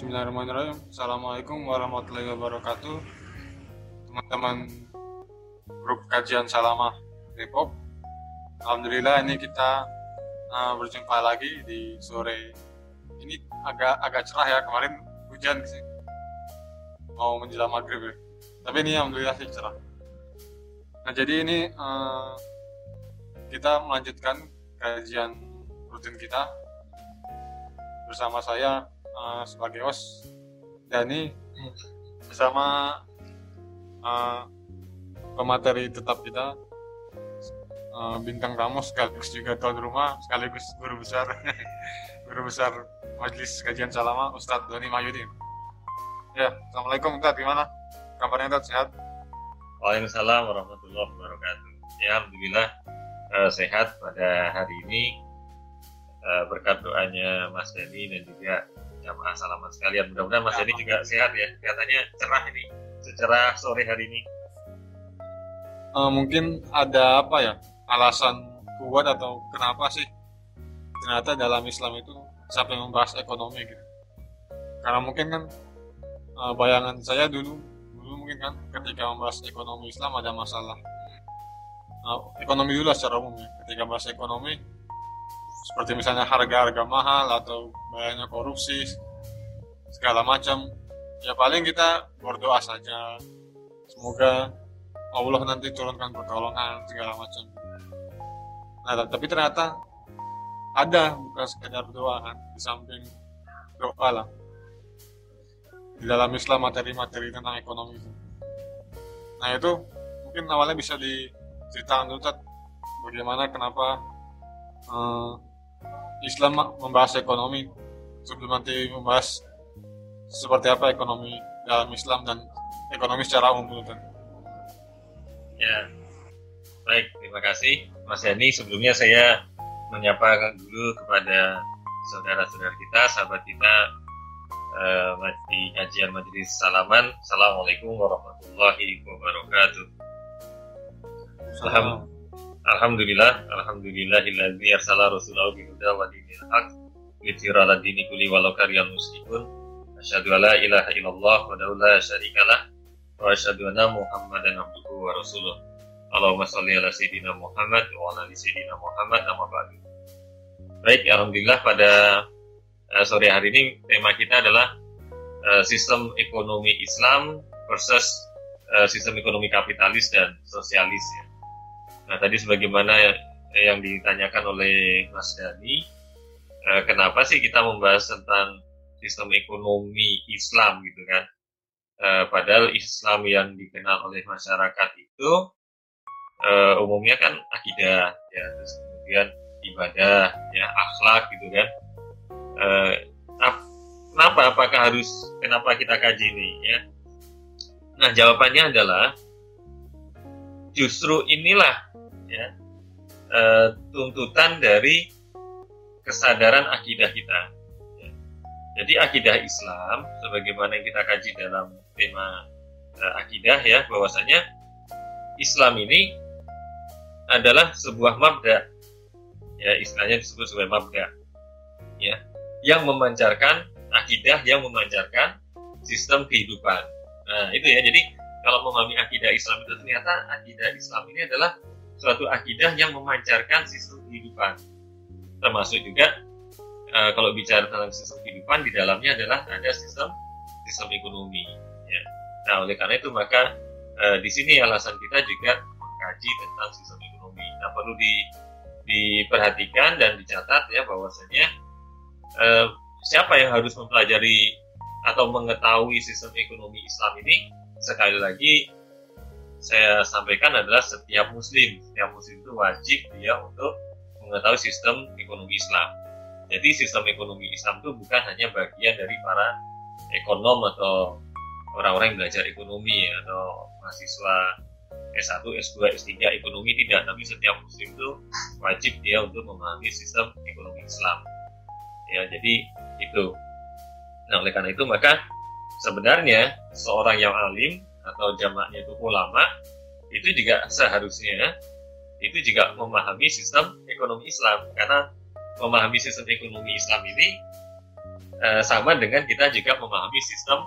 Bismillahirrahmanirrahim. Assalamualaikum warahmatullahi wabarakatuh. Teman-teman grup kajian Salamah Depok. Alhamdulillah ini kita uh, berjumpa lagi di sore ini agak agak cerah ya kemarin hujan sih mau menjelang maghrib ya. tapi ini alhamdulillah sih cerah nah jadi ini uh, kita melanjutkan kajian rutin kita bersama saya sebagai host Dani bersama uh, pemateri tetap kita uh, bintang tamu sekaligus juga tuan rumah sekaligus guru besar guru besar Majelis Kajian Salama Ustadz Doni Mahyudin. Ya, Assalamualaikum Ustadz, gimana? Kabarnya Ustadz sehat? Waalaikumsalam warahmatullahi wabarakatuh. Ya, Alhamdulillah uh, sehat pada hari ini uh, berkat doanya Mas Deni dan juga jamaah salaman sekalian. Mudah-mudahan Mas ya, Deni juga sehat ya. Katanya cerah ini, secerah sore hari ini. Uh, mungkin ada apa ya alasan kuat atau kenapa sih ternyata dalam Islam itu sampai membahas ekonomi gitu karena mungkin kan uh, bayangan saya dulu dulu mungkin kan ketika membahas ekonomi Islam ada masalah uh, ekonomi dulu secara umum ya ketika bahas ekonomi seperti misalnya harga-harga mahal atau banyaknya korupsi segala macam. Ya paling kita berdoa saja. Semoga Allah nanti turunkan pertolongan segala macam. Nah tapi ternyata ada bukan sekedar doa kan. Di samping doa lah. Di dalam Islam materi-materi tentang ekonomi itu. Nah itu mungkin awalnya bisa diceritakan dulu bagaimana kenapa uh, Islam membahas ekonomi sebelum nanti membahas seperti apa ekonomi dalam Islam dan ekonomi secara umum Tat. ya baik terima kasih Mas Yani sebelumnya saya menyapa dulu kepada saudara-saudara kita, sahabat kita uh, di kajian majelis salaman. Assalamualaikum warahmatullahi wabarakatuh. Alham, Alhamdulillah, Alhamdulillahilladzi arsala rasulahu bil huda wa dinil haq liyudhhira 'ala dini kulli walau karihal musyrikun. Asyhadu an la ilaha illallah wa la syarikalah wa asyhadu anna Muhammadan abduhu wa rasuluh. Allahumma sholli ala sayyidina Muhammad wa ala ali sayyidina Muhammad nama ba'du. Baik, alhamdulillah pada uh, sore hari ini tema kita adalah uh, sistem ekonomi Islam versus uh, sistem ekonomi kapitalis dan sosialis ya. Nah, tadi sebagaimana yang ditanyakan oleh Mas Dani, uh, kenapa sih kita membahas tentang sistem ekonomi Islam gitu kan? Uh, padahal Islam yang dikenal oleh masyarakat itu umumnya kan akidah ya terus kemudian ibadah ya akhlak gitu kan? Kenapa? Apakah harus kenapa kita kaji ini ya? Nah jawabannya adalah justru inilah ya. Uh, tuntutan dari kesadaran akidah kita. Ya. jadi akidah Islam sebagaimana yang kita kaji dalam tema uh, akidah ya bahwasanya Islam ini adalah sebuah mabda. Ya istilahnya disebut sebagai mabda. Ya. Yang memancarkan akidah yang memancarkan sistem kehidupan. Nah itu ya. Jadi kalau memahami akidah Islam itu ternyata akidah Islam ini adalah suatu akidah yang memancarkan sistem kehidupan. Termasuk juga uh, kalau bicara tentang sistem kehidupan di dalamnya adalah ada sistem sistem ekonomi ya. Nah oleh karena itu maka uh, di sini alasan kita juga mengkaji tentang sistem ekonomi. Nah perlu di diperhatikan dan dicatat ya bahwasanya eh, siapa yang harus mempelajari atau mengetahui sistem ekonomi Islam ini? Sekali lagi saya sampaikan adalah setiap muslim setiap muslim itu wajib dia untuk mengetahui sistem ekonomi Islam jadi sistem ekonomi Islam itu bukan hanya bagian dari para ekonom atau orang-orang yang belajar ekonomi atau mahasiswa S1, S2, S3 ekonomi tidak, tapi setiap muslim itu wajib dia untuk memahami sistem ekonomi Islam. Ya, jadi itu. Nah, oleh karena itu maka sebenarnya seorang yang alim atau jamaknya itu ulama itu juga seharusnya itu juga memahami sistem ekonomi Islam. Karena memahami sistem ekonomi Islam ini uh, sama dengan kita juga memahami sistem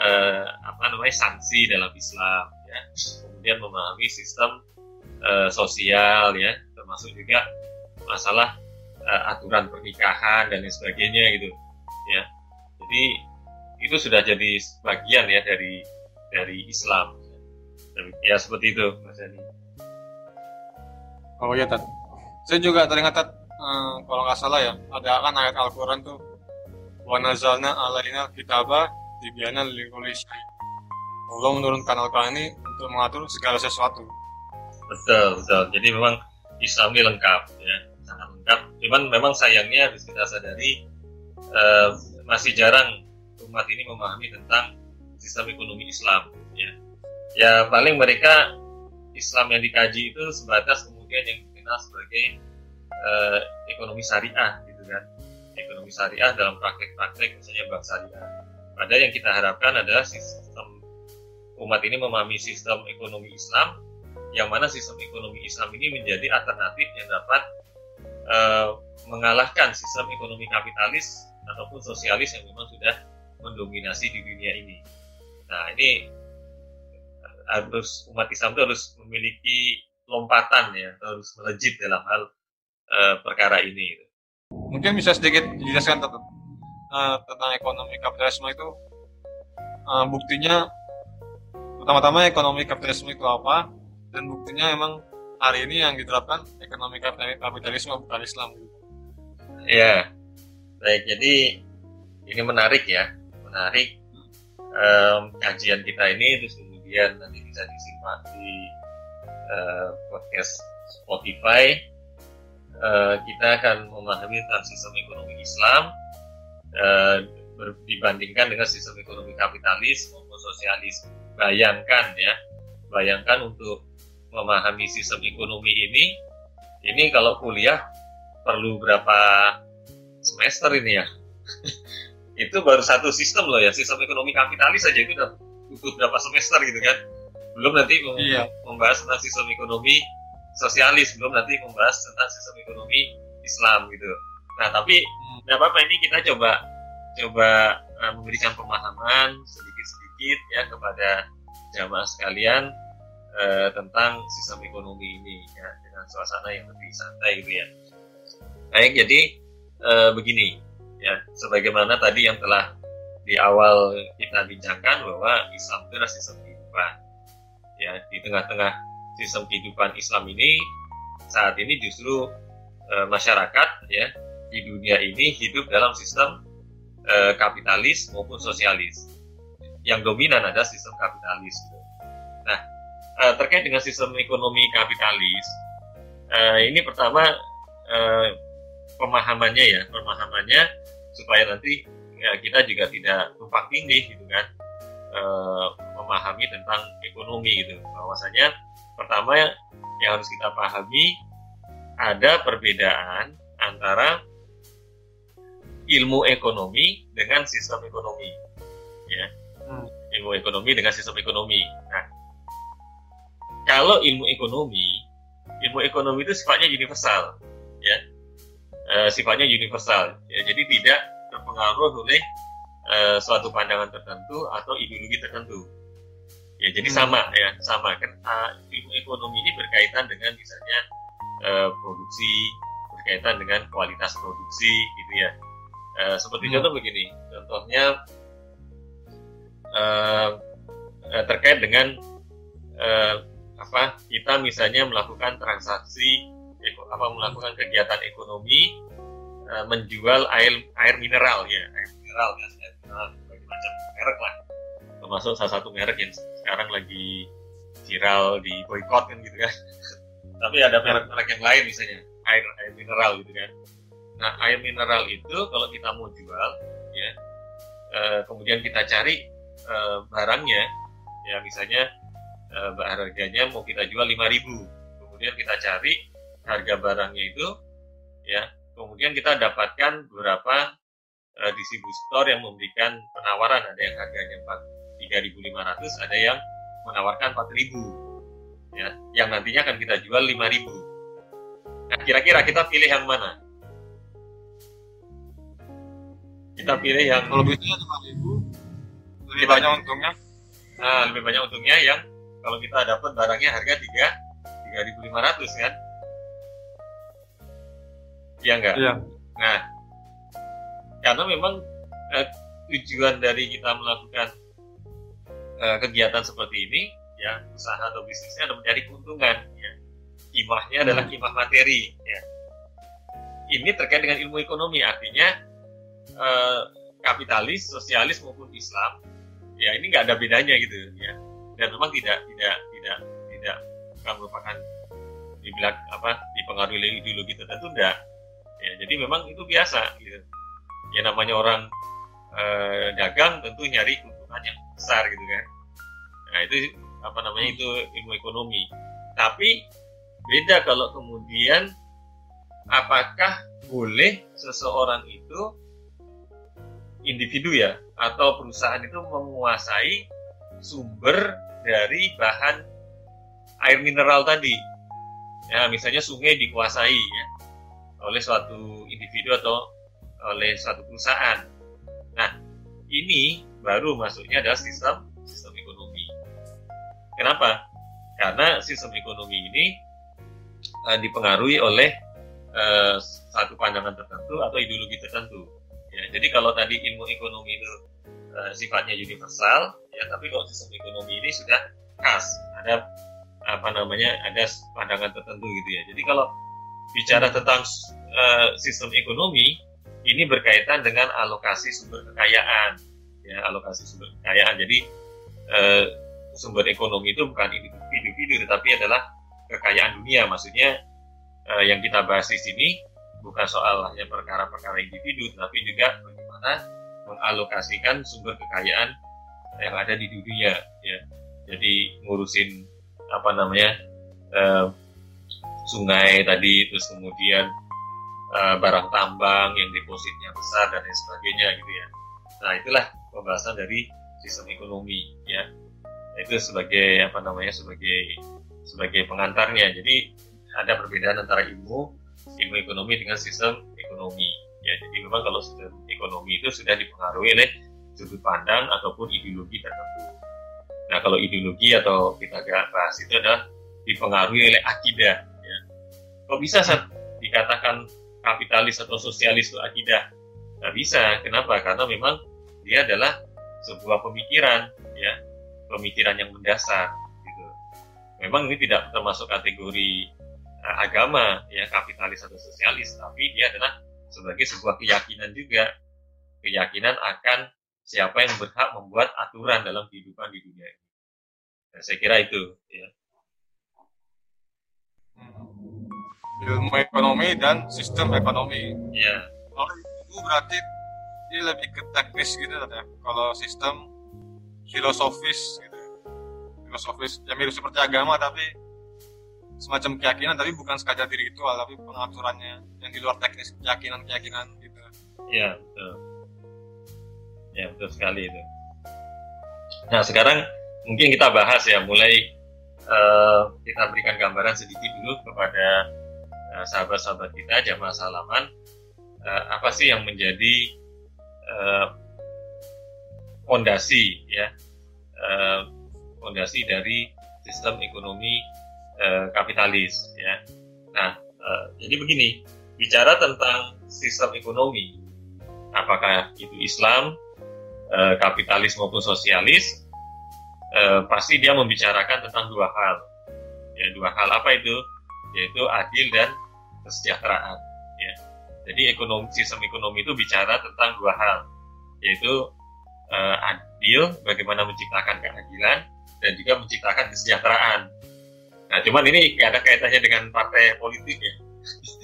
uh, apa namanya sanksi dalam Islam ya. Kemudian memahami sistem uh, sosial ya. Termasuk juga masalah aturan pernikahan dan lain sebagainya gitu ya. Jadi itu sudah jadi bagian ya dari dari Islam ya seperti itu Mas Ani oh Tat saya juga teringat Tat uh, kalau nggak salah ya ada kan ayat Al-Quran tuh wa nazalna alaina kitaba tibyana likulli Allah menurunkan Al-Quran ini untuk mengatur segala sesuatu. Betul, betul. Jadi memang Islam ini lengkap ya, sangat lengkap. Cuman memang sayangnya harus kita sadari uh, masih jarang umat ini memahami tentang sistem ekonomi Islam ya. Ya paling mereka Islam yang dikaji itu sebatas kemudian yang dikenal sebagai uh, ekonomi syariah gitu kan. Ekonomi syariah dalam praktek-praktek misalnya bank syariah. Padahal yang kita harapkan adalah sistem umat ini memahami sistem ekonomi Islam yang mana sistem ekonomi Islam ini menjadi alternatif yang dapat uh, mengalahkan sistem ekonomi kapitalis ataupun sosialis yang memang sudah mendominasi di dunia ini. Nah ini harus umat Islam itu harus memiliki lompatan ya, harus melejit dalam hal uh, perkara ini. Mungkin bisa sedikit dijelaskan tentang, uh, tentang ekonomi kapitalisme itu uh, buktinya pertama-tama ekonomi kapitalisme itu apa dan buktinya emang hari ini yang diterapkan ekonomi kapitalisme bukan Islam. Ya baik jadi ini menarik ya. Menarik um, kajian kita ini terus kemudian nanti bisa disimak di uh, podcast Spotify. Uh, kita akan memahami tentang sistem ekonomi Islam uh, dibandingkan dengan sistem ekonomi kapitalis maupun sosialis. Bayangkan ya bayangkan untuk memahami sistem ekonomi ini ini kalau kuliah perlu berapa semester ini ya itu baru satu sistem loh ya sistem ekonomi kapitalis saja itu udah butuh berapa semester gitu kan belum nanti mem iya. membahas tentang sistem ekonomi sosialis belum nanti membahas tentang sistem ekonomi Islam gitu nah tapi hmm. apa-apa ini kita coba coba uh, memberikan pemahaman sedikit-sedikit sedikit ya kepada jamaah sekalian uh, tentang sistem ekonomi ini ya dengan suasana yang lebih santai gitu ya. Baik, jadi uh, begini ya, sebagaimana tadi yang telah di awal kita bincangkan bahwa Islam itu adalah sistem kehidupan. Ya, di tengah-tengah sistem kehidupan Islam ini saat ini justru e, masyarakat ya di dunia ini hidup dalam sistem e, kapitalis maupun sosialis yang dominan adalah sistem kapitalis. Nah, uh, terkait dengan sistem ekonomi kapitalis, uh, ini pertama uh, pemahamannya ya, pemahamannya supaya nanti ya, kita juga tidak tumpang tindih gitu kan, uh, memahami tentang ekonomi gitu. Bahwasanya pertama yang harus kita pahami ada perbedaan antara ilmu ekonomi dengan sistem ekonomi ya hmm. ilmu ekonomi dengan sistem ekonomi. Nah, kalau ilmu ekonomi, ilmu ekonomi itu sifatnya universal, ya, e, sifatnya universal. Ya, jadi tidak terpengaruh oleh e, suatu pandangan tertentu atau ideologi tertentu. Ya, jadi hmm. sama ya, sama. Kan ilmu ekonomi ini berkaitan dengan misalnya e, produksi, berkaitan dengan kualitas produksi, gitu ya. E, seperti hmm. contoh begini, contohnya uh, terkait dengan uh, apa kita misalnya melakukan transaksi apa melakukan kegiatan ekonomi uh, menjual air air mineral ya. Air mineral ya air mineral berbagai macam merek lah. Termasuk salah satu merek yang sekarang lagi viral di boykot kan gitu kan. Tapi ada merek-merek yang lain misalnya air air mineral gitu kan. Nah air mineral itu kalau kita mau jual ya uh, kemudian kita cari uh, barangnya ya misalnya uh, harganya mau kita jual 5000 kemudian kita cari harga barangnya itu ya. Kemudian kita dapatkan beberapa uh, distributor yang memberikan penawaran. Ada yang harganya 3.500 ada yang menawarkan 4.000 ya. Yang nantinya akan kita jual 5.000 nah kira-kira kita pilih yang mana? Kita pilih yang kalau lima ribu lebih banyak untungnya. Nah, lebih banyak untungnya yang kalau kita dapat barangnya harga tiga tiga ribu lima ratus kan iya enggak iya. Nah karena memang eh, tujuan dari kita melakukan eh, kegiatan seperti ini ya usaha atau bisnisnya adalah mencari keuntungan ya. Kimahnya adalah kimah materi ya. Ini terkait dengan ilmu ekonomi artinya eh, kapitalis sosialis maupun Islam ya ini nggak ada bedanya gitu ya. Dan memang tidak tidak tidak tidak bukan merupakan dibilang apa dipengaruhi ideologi tertentu enggak ya jadi memang itu biasa gitu. Ya namanya orang eh, dagang tentu nyari keuntungan yang besar gitu kan. Nah itu apa namanya itu ilmu ekonomi. Tapi beda kalau kemudian apakah boleh seseorang itu individu ya atau perusahaan itu menguasai sumber dari bahan air mineral tadi? Ya misalnya sungai dikuasai ya oleh suatu individu atau oleh suatu perusahaan nah ini baru masuknya adalah sistem sistem ekonomi kenapa karena sistem ekonomi ini uh, dipengaruhi oleh uh, satu pandangan tertentu atau ideologi tertentu. Ya, jadi kalau tadi ilmu ekonomi itu uh, sifatnya universal, ya tapi kalau sistem ekonomi ini sudah khas, ada apa namanya, ada pandangan tertentu gitu ya. Jadi kalau bicara tentang uh, sistem ekonomi, ini berkaitan dengan alokasi sumber kekayaan, ya alokasi sumber kekayaan. Jadi uh, sumber ekonomi itu bukan individu, tetapi adalah kekayaan dunia. Maksudnya uh, yang kita bahas di sini bukan soal hanya perkara-perkara individu, tapi juga bagaimana mengalokasikan sumber kekayaan yang ada di dunia. Ya, jadi ngurusin apa namanya sungai tadi, terus kemudian uh, barang tambang yang depositnya besar dan lain sebagainya gitu ya. Nah itulah pembahasan dari sistem ekonomi ya. Itu sebagai apa namanya sebagai sebagai pengantarnya. Jadi ada perbedaan antara ilmu ilmu ekonomi dengan sistem ekonomi. Ya, jadi memang kalau sistem ekonomi itu sudah dipengaruhi oleh sudut pandang ataupun ideologi tertentu. Nah, kalau ideologi atau kita bahas itu adalah dipengaruhi oleh akidah. Kok bisa saat dikatakan kapitalis atau sosialis itu akidah? Nggak bisa. Kenapa? Karena memang dia adalah sebuah pemikiran, ya, pemikiran yang mendasar memang ini tidak termasuk kategori uh, agama ya kapitalis atau sosialis tapi dia adalah sebagai sebuah keyakinan juga keyakinan akan siapa yang berhak membuat aturan dalam kehidupan di dunia ini nah, saya kira itu ya hmm. Ilmu ekonomi dan sistem ekonomi. Ya kalau itu berarti ini lebih ke teknis gitu ya kalau sistem filosofis gitu. Filosofis yang mirip seperti agama tapi semacam keyakinan tapi bukan sekadar diri ritual tapi pengaturannya yang di luar teknis keyakinan keyakinan gitu. Ya betul. Ya betul sekali itu. Nah sekarang mungkin kita bahas ya mulai uh, kita berikan gambaran sedikit dulu kepada sahabat-sahabat kita jamaah salaman uh, apa sih yang menjadi fondasi uh, ya fondasi dari sistem ekonomi uh, kapitalis ya. Nah, uh, jadi begini, bicara tentang sistem ekonomi, apakah itu Islam, uh, kapitalis maupun sosialis, uh, pasti dia membicarakan tentang dua hal. Ya, dua hal apa itu? Yaitu adil dan kesejahteraan. Ya. Jadi ekonomi sistem ekonomi itu bicara tentang dua hal, yaitu uh, adil, bagaimana menciptakan keadilan, dan juga menciptakan kesejahteraan. Nah, cuman ini nggak ada kaitannya dengan partai politik ya.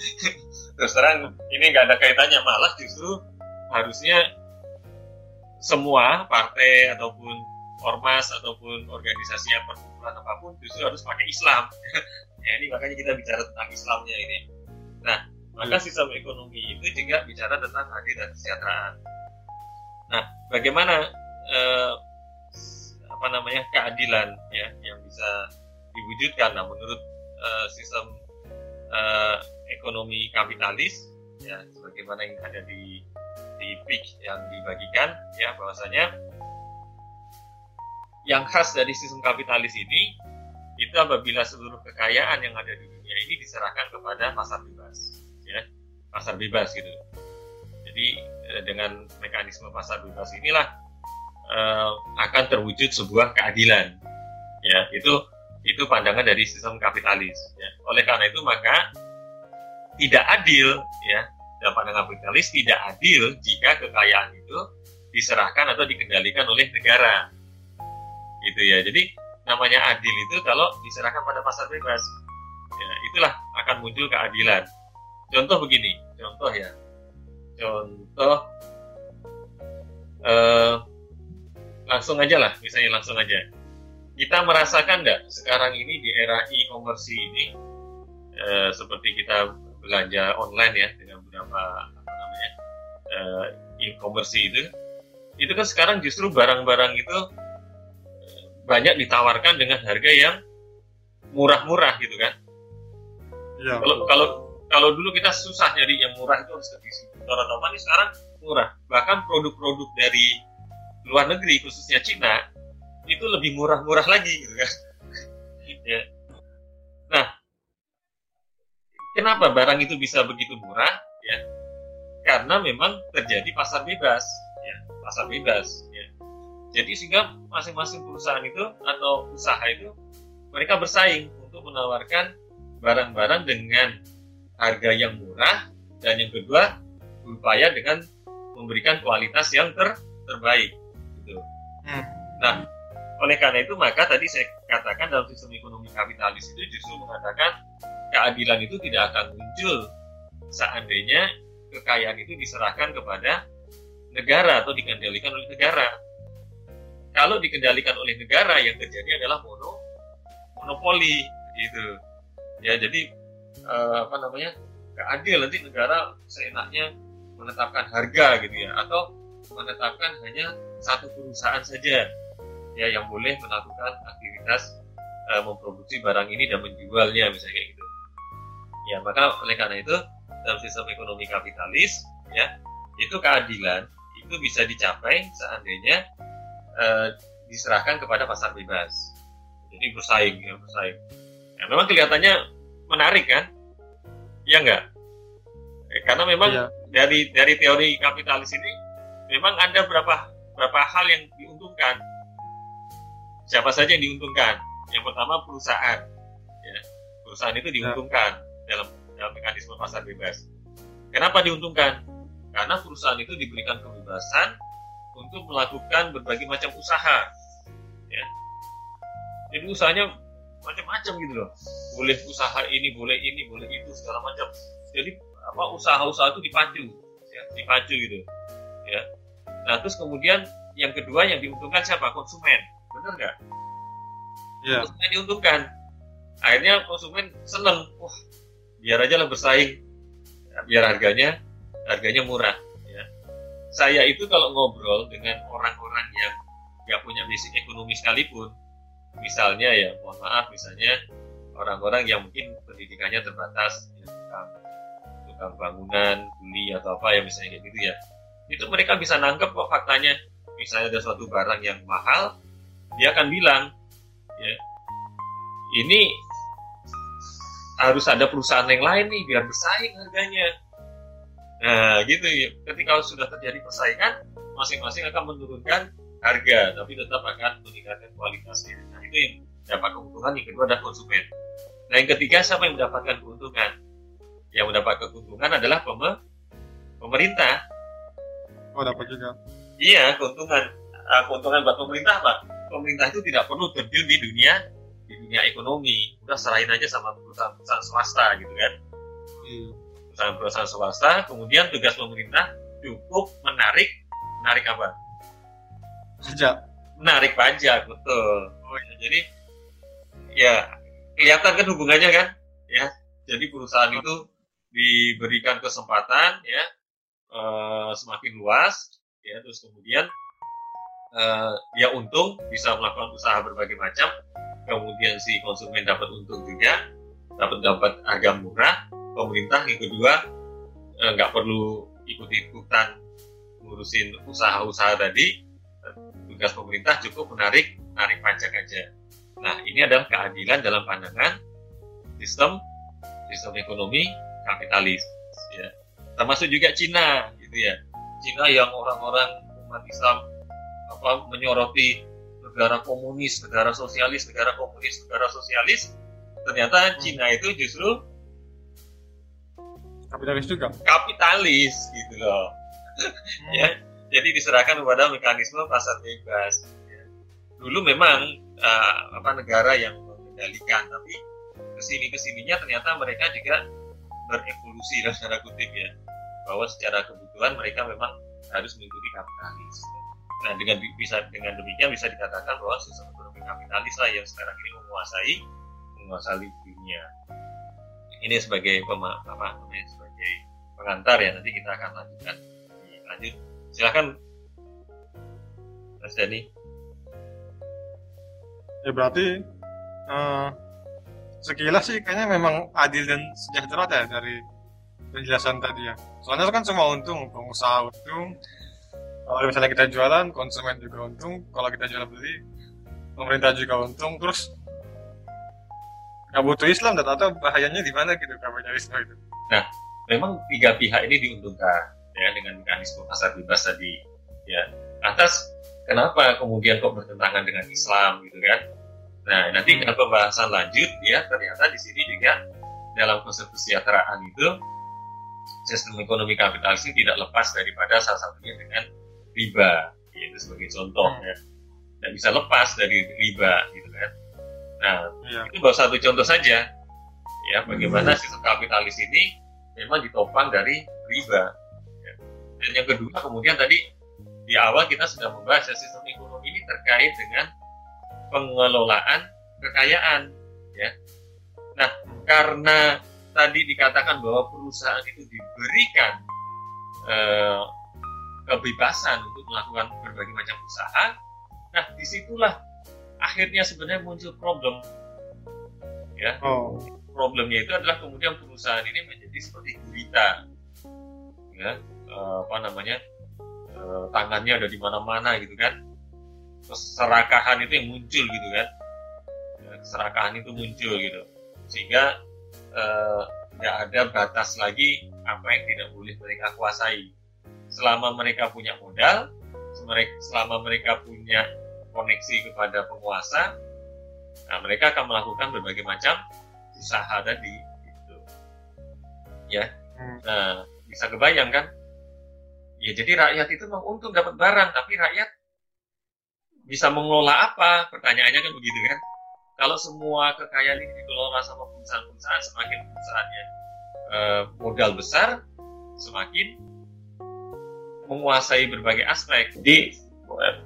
Terus terang ini nggak ada kaitannya, malah justru harusnya semua partai ataupun ormas ataupun organisasi yang perkumpulan apa pun justru harus pakai Islam. ya, ini makanya kita bicara tentang Islamnya ini. Nah, maka hmm. sistem ekonomi itu juga bicara tentang adil dan kesejahteraan. Nah, bagaimana eh, apa namanya keadilan ya yang bisa diwujudkan. Nah, menurut uh, sistem uh, ekonomi kapitalis ya sebagaimana yang ada di seperti PIK yang dibagikan ya bahwasanya yang khas dari sistem kapitalis ini itu apabila seluruh kekayaan yang ada di dunia ini diserahkan kepada pasar bebas ya. Pasar bebas gitu. Jadi eh, dengan mekanisme pasar bebas inilah uh, akan terwujud sebuah keadilan ya. Itu itu pandangan dari sistem kapitalis ya. oleh karena itu maka tidak adil ya dalam pandangan kapitalis tidak adil jika kekayaan itu diserahkan atau dikendalikan oleh negara. Gitu ya. Jadi namanya adil itu kalau diserahkan pada pasar bebas ya itulah akan muncul keadilan. Contoh begini contoh ya. Contoh eh, langsung aja lah misalnya langsung aja. Kita merasakan nggak sekarang ini di era e-commerce ini eh, seperti kita belanja online ya dengan beberapa apa namanya eh, e-commerce itu itu kan sekarang justru barang-barang itu banyak ditawarkan dengan harga yang murah-murah gitu kan. Ya, kalau kalau kalau dulu kita susah nyari yang murah itu harus ke atau apa nih sekarang murah. Bahkan produk-produk dari luar negeri khususnya Cina itu lebih murah-murah lagi gitu kan. ya. Nah, kenapa barang itu bisa begitu murah? Ya, karena memang terjadi pasar bebas, ya, pasar bebas. Ya. Jadi sehingga masing-masing perusahaan itu atau usaha itu mereka bersaing untuk menawarkan barang-barang dengan harga yang murah dan yang kedua berupaya dengan memberikan kualitas yang ter terbaik gitu. Hmm. Nah, oleh karena itu maka tadi saya katakan dalam sistem ekonomi kapitalis itu justru mengatakan keadilan itu tidak akan muncul seandainya kekayaan itu diserahkan kepada negara atau dikendalikan oleh negara kalau dikendalikan oleh negara yang terjadi adalah mono monopoli gitu ya jadi uh, apa namanya gak adil nanti negara seenaknya menetapkan harga gitu ya atau menetapkan hanya satu perusahaan saja ya yang boleh melakukan aktivitas uh, memproduksi barang ini dan menjualnya misalnya kayak gitu ya maka oleh karena itu dalam sistem ekonomi kapitalis ya itu keadilan itu bisa dicapai seandainya uh, diserahkan kepada pasar bebas. Jadi bersaing ya bersaing. Ya, memang kelihatannya menarik kan? Iya enggak? Eh, karena memang ya. dari dari teori kapitalis ini memang ada berapa berapa hal yang diuntungkan. Siapa saja yang diuntungkan? Yang pertama perusahaan. Ya, perusahaan itu diuntungkan ya. dalam dalam mekanisme pasar bebas. Kenapa diuntungkan? Karena perusahaan itu diberikan kebebasan untuk melakukan berbagai macam usaha ya jadi usahanya macam-macam gitu loh. Boleh usaha ini boleh ini boleh itu segala macam. Jadi apa usaha-usaha itu dipacu ya dipacu gitu ya. Nah terus kemudian yang kedua yang diuntungkan siapa? Konsumen. Benar nggak? Ya. konsumen diuntungkan. Akhirnya konsumen seneng. Wah biar aja lah bersaing. Ya, biar harganya harganya murah saya itu kalau ngobrol dengan orang-orang yang nggak punya basic ekonomi sekalipun, misalnya ya, mohon maaf, misalnya orang-orang yang mungkin pendidikannya terbatas, ya, tukang, tukang bangunan, kuli atau apa ya misalnya kayak gitu ya, itu mereka bisa nangkep kok faktanya. Misalnya ada suatu barang yang mahal, dia akan bilang, ya, ini harus ada perusahaan yang lain nih biar bersaing harganya Nah, gitu ya. Ketika sudah terjadi persaingan, masing-masing akan menurunkan harga, tapi tetap akan meningkatkan kualitasnya. Itu yang dapat keuntungan. Yang kedua adalah konsumen. Nah, yang ketiga siapa yang mendapatkan keuntungan? Yang mendapat keuntungan adalah pemerintah. Oh, dapat juga. Iya, keuntungan. Uh, keuntungan buat pemerintah apa? Pemerintah itu tidak perlu terjun di dunia di dunia ekonomi. Udah serahin aja sama perusahaan-perusahaan swasta gitu kan. Hmm perusahaan-perusahaan swasta, kemudian tugas pemerintah cukup menarik menarik apa? Pajak. Menarik pajak, betul. Ya. Jadi ya kelihatan kan hubungannya kan, ya. Jadi perusahaan itu diberikan kesempatan ya uh, semakin luas, ya terus kemudian uh, dia untung bisa melakukan usaha berbagai macam, kemudian si konsumen dapat untung juga, dapat dapat harga murah, pemerintah yang kedua eh, nggak perlu ikut-ikutan ngurusin usaha-usaha tadi tugas pemerintah cukup menarik menarik pajak aja. Nah ini adalah keadilan dalam pandangan sistem sistem ekonomi kapitalis ya. Termasuk juga Cina gitu ya. Cina yang orang-orang umat Islam apa menyoroti negara komunis, negara sosialis, negara komunis, negara sosialis, ternyata Cina itu justru kapitalis juga? Kapitalis gitu loh. Hmm. ya jadi diserahkan kepada mekanisme pasar bebas. Dulu memang uh, apa negara yang mengendalikan tapi ke sini ke sininya ternyata mereka juga berevolusi dalam tanda kutip ya. Bahwa secara kebutuhan mereka memang harus mengikuti kapitalis. Nah dengan bisa dengan demikian bisa dikatakan bahwa sistem ekonomi kapitalis lah yang sekarang ini menguasai menguasai dunia. Ini sebagai pema, apa sebagai pengantar ya. Nanti kita akan lanjutkan. Lanjut. Silahkan Mas Dani ya berarti uh, sekilas sih kayaknya memang adil dan sejahtera ya dari penjelasan tadi ya. Soalnya kan semua untung pengusaha untung. Kalau misalnya kita jualan konsumen juga untung. Kalau kita jual beli pemerintah juga untung. Terus nggak butuh Islam dan atau bahayanya di mana gitu kapitalisme itu nah memang tiga pihak ini diuntungkan ya dengan mekanisme pasar bebas tadi ya. Atas kenapa kemudian kok bertentangan dengan Islam gitu kan nah nanti hmm. dalam pembahasan lanjut ya ternyata di sini juga dalam konsep kesejahteraan itu sistem ekonomi kapitalis ini tidak lepas daripada salah satunya dengan riba yaitu sebagai contoh hmm. ya tidak bisa lepas dari riba gitu kan Nah, ya. itu baru satu contoh saja. Ya, bagaimana hmm. sistem kapitalis ini memang ditopang dari riba. Ya. Dan yang kedua, kemudian tadi di awal kita sudah membahas ya, sistem ekonomi ini terkait dengan pengelolaan kekayaan. Ya. Nah, karena tadi dikatakan bahwa perusahaan itu diberikan eh, kebebasan untuk melakukan berbagai macam usaha, nah di situlah akhirnya sebenarnya muncul problem ya oh. problemnya itu adalah kemudian perusahaan ini menjadi seperti gurita ya uh, apa namanya uh, tangannya ada di mana-mana gitu kan. Keserakahan itu yang muncul gitu kan. Ya, keserakahan itu muncul gitu. Sehingga nggak uh, ada batas lagi apa yang tidak boleh mereka kuasai. Selama mereka punya modal selama mereka punya koneksi kepada penguasa, nah mereka akan melakukan berbagai macam usaha tadi, gitu. Ya, nah bisa kebayang kan? Ya jadi rakyat itu memang untung dapat barang, tapi rakyat bisa mengelola apa? Pertanyaannya kan begitu kan? Kalau semua kekayaan ini dikelola sama perusahaan-perusahaan, semakin perusahaannya eh, modal besar, semakin menguasai berbagai aspek. Jadi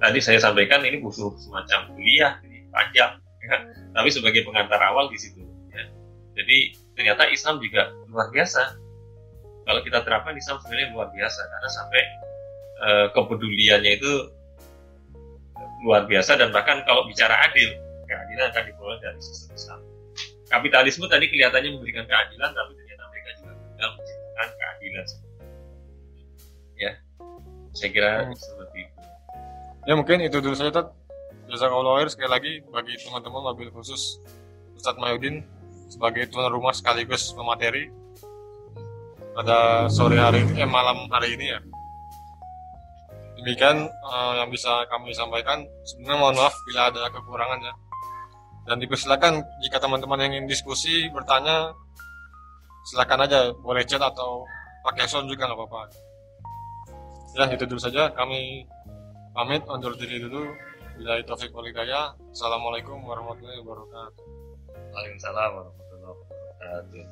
tadi saya sampaikan ini butuh semacam kuliah ini panjang ya. tapi sebagai pengantar awal di situ ya. jadi ternyata Islam juga luar biasa kalau kita terapkan Islam sebenarnya luar biasa karena sampai uh, kepeduliannya itu luar biasa dan bahkan kalau bicara adil keadilan akan diperoleh dari sistem Islam. Kapitalisme tadi kelihatannya memberikan keadilan tapi ternyata mereka juga tidak menciptakan keadilan. Ya saya kira hmm. seperti itu. Ya mungkin itu dulu saja Jasa Jazakallah sekali lagi bagi teman-teman mobil khusus Ustadz Mayudin sebagai tuan rumah sekaligus pemateri pada sore hari ini, eh malam hari ini ya. Demikian uh, yang bisa kami sampaikan. Sebenarnya mohon maaf bila ada kekurangan ya. Dan dipersilakan jika teman-teman yang ingin diskusi, bertanya, silakan aja boleh chat atau pakai sound juga nggak apa-apa. Ya itu dulu saja kami pamit undur diri dulu bila taufik walidaya assalamualaikum warahmatullahi wabarakatuh waalaikumsalam warahmatullahi wabarakatuh